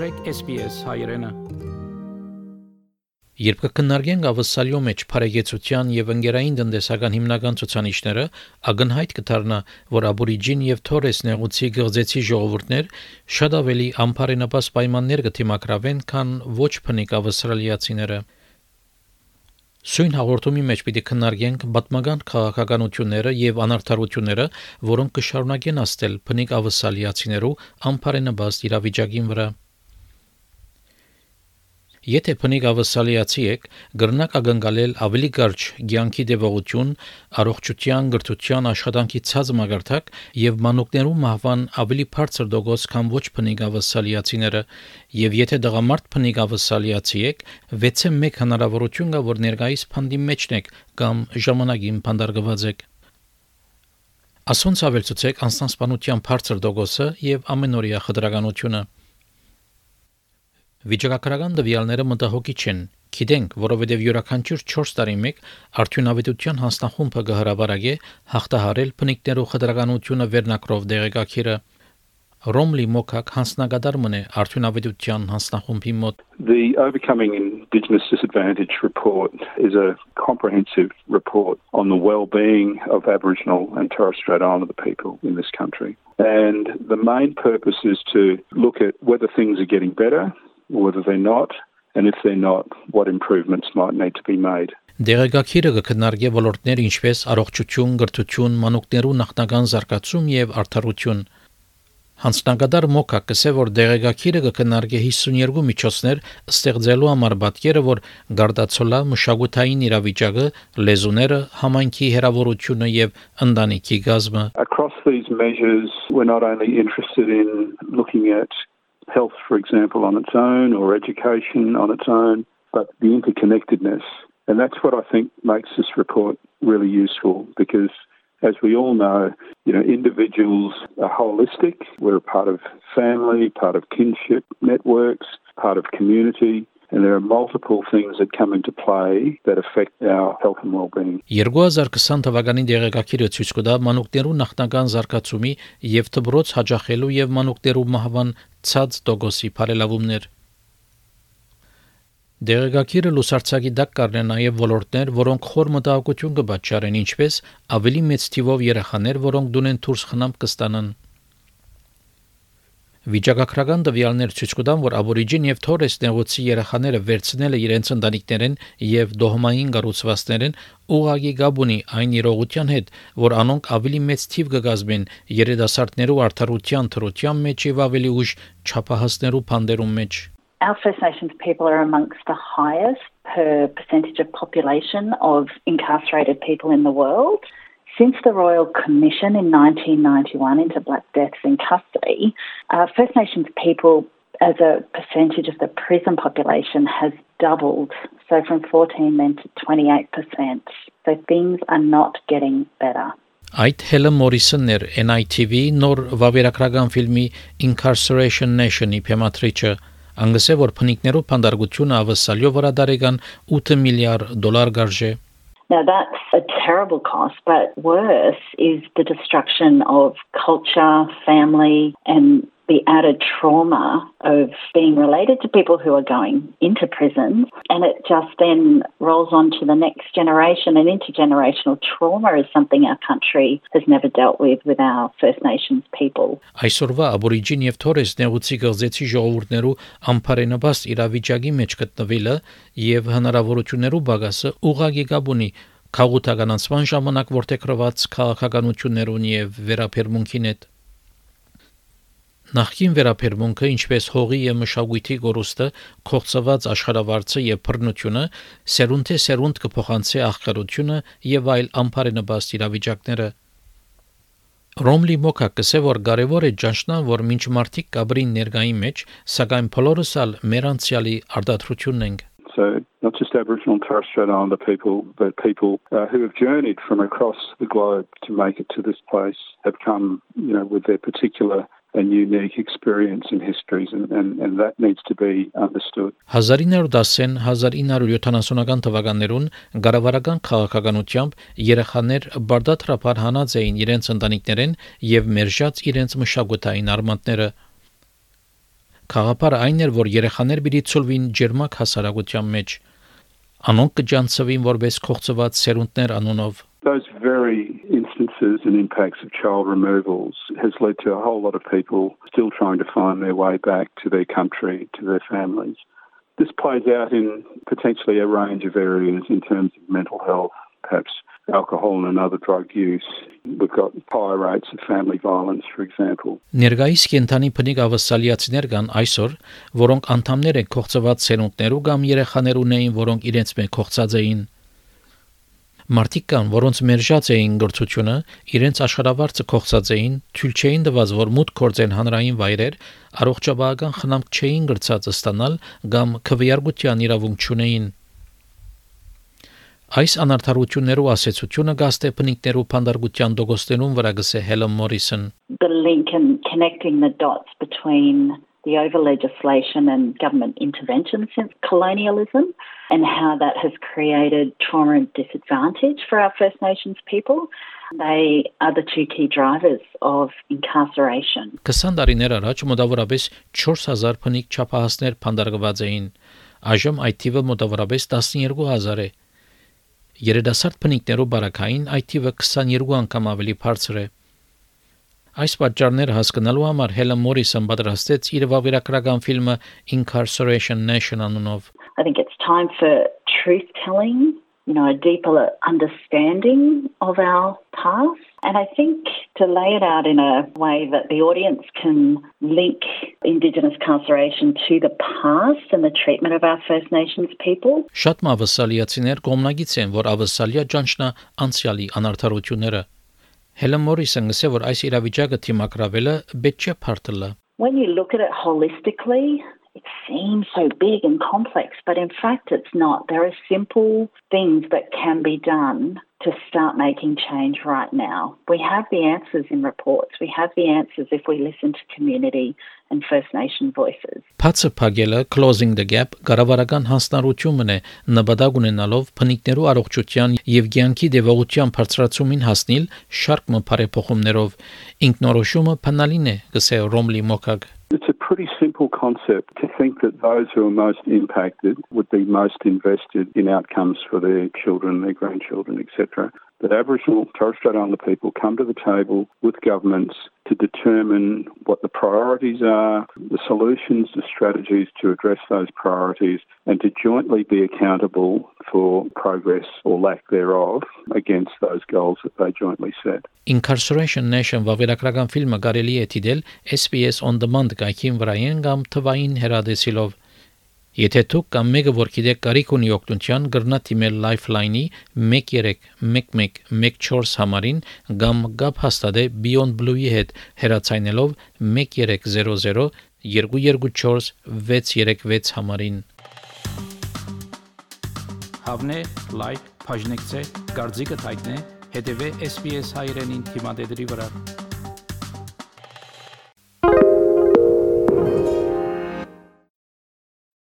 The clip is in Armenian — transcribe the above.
մտրեք SPS հայրենը։ Երբ կքննարկենք ավսալյո մեջ բարեգեցության եւ ընկերային տնտեսական հիմնական ցուցանիշները, ակնհայտ կդառնա, որ աբորիջին եւ թորես նեղուցի գղձեցի ժողովուրդներ շատ ավելի ամբարենապաս պայմաններ կդիմակրավեն, քան ոչ փնիկ ավստրալիացիները։ Սույն հաղորդումի մեջ պիտի քննարկենք պատմական քաղաքականությունները եւ անարդարությունները, որոնք կշարունակեն աստել բնիկ ավսալիացիներու ամբարենաբաց իրավիճակին վրա։ Եթե բնիկ ավսալիացի եք, գրնակ ագնկալել ավելի կարճ ցանկի դեպողություն, առողջության, գրթության, աշխատանքի ցած մագարտակ եւ մանուկներու մահվան ավելի բարձր դոգոս, քան ոչ բնիկ ավսալիացիները, եւ եթե դղամարդ բնիկ ավսալիացի եք, 6-ը 1 հնարավորություն կա, որ ներկայիս փանդի մեջն եք կամ ժամանակին փանդարգված եք։ Ասոնց ավելցուցեք անստանսպանության բարձր դոգոսը եւ ամենօրյա խտրականությունը։ Վիճակագրական տվյալները մտահոգիչ չեն։ Գիտենք, որովհետև յուրաքանչյուր 4 տարի մեկ արդյունավետության հանձնախումբը կհրավարագե հաղթահարել փնիկներու խտրականությունը վերնակրով դեղեկագիրը Ռոմլի մոքակ հանձնագետար մնե արդյունավետության հանձնախումբի մոտ The Overcoming Indigenous Disadvantage report is a comprehensive report on the well-being of Aboriginal and Torres Strait Islander people in this country. And the main purpose is to look at whether things are getting better whether they're not, and if they're not, what improvements might need to be made. Դեղեկագիրը կքննարկի ոլորտներ ինչպես առողջություն, գրթություն, մանուկներու նախնական զարգացում եւ արդարություն։ Հանցնագետար Մոկա կսե որ դեղեկագիրը կքննարկի 52 միջոցներ ստեղծելու համար պատկերը, որ գարդացոլա մշակութային իրավիճակը, լեզուները, համայնքի հերավորությունը եւ ընտանիքի գազմը։ Across these measures we're not only interested in looking at health, for example, on its own or education on its own, but the interconnectedness. And that's what I think makes this report really useful because as we all know, you know, individuals are holistic. We're a part of family, part of kinship networks, part of community. and there are multiple things that come into play that affect our health and well-being. 2020 թվականի դեղեկագիրը ցույց կտա մանուկներու նախնական զարգացումի եւ դբրոց հաջախելու եւ մանուկներու մահվան ցած տոկոսի բարելավումներ։ Դեղեկագիրը լուսարցակի դակ կառնե նաև ոլորտներ, որոնք խոր մտահոգություն կբաճարեն, ինչպես ավելի մեծ թիվով երեխաներ, որոնք դունեն դուրս խնամ կստանան։ Վիճակագրական տվյալներ ցույց կտան, որ աբորիջին եւ թորես նեղուցի երեխաները վերցնելը իրենց ընտանիքներեն եւ դոհմային կառուցվածքներեն ուղագի գաբունի այն իրողության հետ, որ անոնք ավելի մեծ թիվ կգազմեն երիտասարդներու արդարության թրության մեջ եւ ավելի ուշ չափահասներու փանդերում մեջ։ Our First Nations people are amongst the highest per percentage of population of incarcerated people in the world. Since the Royal Commission in 1991 into Black Deaths in custody, uh, First Nations people as a percentage of the prison population has doubled, so from 14 then to 28%. So things are not getting better. Այդ Հելը Մորիսոնն էր NITV նոր վավերագրական ֆիլմի Incarceration Nation-ի փեմատրիչը անգսե որ փնիկներով փանդարգությունը ավսալյո վրա դարեգան 8 միլիարդ դոլար գարժե now, that's a terrible cost, but worse is the destruction of culture, family, and the added trauma of being related to people who are going into prison. And it just then rolls on to the next generation. And intergenerational trauma is something our country has never dealt with with our First Nations people. Այսօրվա աբորիջին եւ թորես նեղուցի գղձեցի ժողովուրդներու ամբարենաբաստ իրավիճակի մեջ գտնվելը եւ հնարավորություններու բագասը ուղագի գաբունի քաղաքականացման ժամանակ որտեղրված քաղաքականություններուն եւ վերապերմունքին հետ Նախքին վերապերմունքը, ինչպես հողի եւ մշակույթի գորուստը, կողծված աշխարհավարձը եւ բռնությունը, սերունդե սերունդ կփոխանցի աղքարությունը եւ այլ ամբարենաբաստ իրավիճակները։ Ռոմլի մոկա կսե որ կարևոր է ճանչնան, որ ինչ մարդիկ կաբրին ներգայի մեջ, սակայն բոլորս ալ մեր անցյալի արտադրությունն ենք։ So not just Aboriginal and Torres Strait Islander people, but people uh, who have journeyed from across the globe to make it to this place have come, you know, with their particular and unique experience and histories and, and, and that needs to be understood. 1910-1970-ական թվականներուն գարավարական քաղաքականությամբ երեխաներ բարդաթրապար հանած էին իրենց ընտանիքներեն եւ մերժած իրենց մշակութային արմատները Խաղապարը այն էր, որ երեխաներ պիտի ցոլվին ջերմակ հասարակության մեջ։ Անոնք կջանցվին որպես կողծված սերունդներ անունով Those very instances and impacts of child removals has led to a whole lot of people still trying to find their way back to their country, to their families. This plays out in potentially a range of areas in terms of mental health, perhaps alcohol and other drug use. We've got higher rates of family violence, for example. Ներգայիս կենթանի փնիկ ավասալիացիներ կան այսօր, որոնք անդամներ են կողծված սերունդներու կամ երեխաներ ունեին, որոնք իրենց մեջ կողծած էին Մարդիկ կան, որոնց մերժած էին գործությունը, իրենց աշխարհավարձը կողծած էին, թույլ չէին տված, որ մուտք կորցեն հանրային վայրեր, առողջապահական խնամք չէին գրծած ստանալ կամ քվեարկության իրավունք չունեին։ Այս անարթարություններու ասեցությունը գաստե պնիկներու փանդարգության դոգոստենուն վրա գսե Հելեն Մորիսոն The link and connecting the dots between the over legislation and government intervention since colonialism and how that has created trauma and disadvantage for our First Nations people. They are the two key drivers of incarceration. 20 տարիներ առաջ մոտավորապես 4000 փնիկ չափահասներ փանդարգված էին։ Այժմ այդ թիվը մոտավորապես 12000 է։ Երիտասարդ փնիկներով բարակային այդ թիվը 22 անգամ ավելի բարձր է։ Այս պատճառները հասկանալու համար Հելեն Մորիսոն պատրաստեց իր վավերագրական ֆիլմը Incarceration Nation անունով։ I think it's time for truth telling, you know, a deeper understanding of our past. And I think to lay it out in a way that the audience can link Indigenous incarceration to the past and the treatment of our First Nations people. Շատ մավասալիացիներ կողմնագից են, որ ավասալիա ճանչնա անցյալի անարթարությունները Հելեն Մորիսոնը ասել որ այս իրավիճակը թիմակրավելը պետք չէ փարտելը։ When you look at it holistically, it seems so big and complex, but in fact it's not. There are simple things that can be done to start making change right now. We have the answers in reports. We have the answers if we listen to community and First Nation voices. Փածը փագելը closing the gap կառավարական հանձնառությունն է նպատակ ունենալով փնիկներու առողջության եւ ցանկի դեպողության բարձրացումին հասնել շարք մփարեփոխումներով ինքնորոշումը փնալին է գսե Ռոմլի Մոկագ It's a pretty simple concept to think that those who are most impacted would be most invested in outcomes for their children, their grandchildren, etc That Aboriginal Torres Strait Islander people come to the table with governments to determine what the priorities are, the solutions, the strategies to address those priorities, and to jointly be accountable for progress or lack thereof against those goals that they jointly set. Incarceration Nation վավերագրական ֆիլմը կարելի է դիտել SBS On Demand կայքին վրայեն կամ թվային հեռադեսիլով Եթե դուք կամ մեկը որ գիտեք կարիք ունի օգնության, գրնա թիմել Lifeline-ի 131114 համարին կամ գապ հաստատե Beyond Blue-ի հետ հեռացայնելով 1300 224 636 համարին։ Հավնե լայք, բաժնեկցե, դարձիկը թայտնե, հետեւե SPS հայրենին թիմադեդի վրա։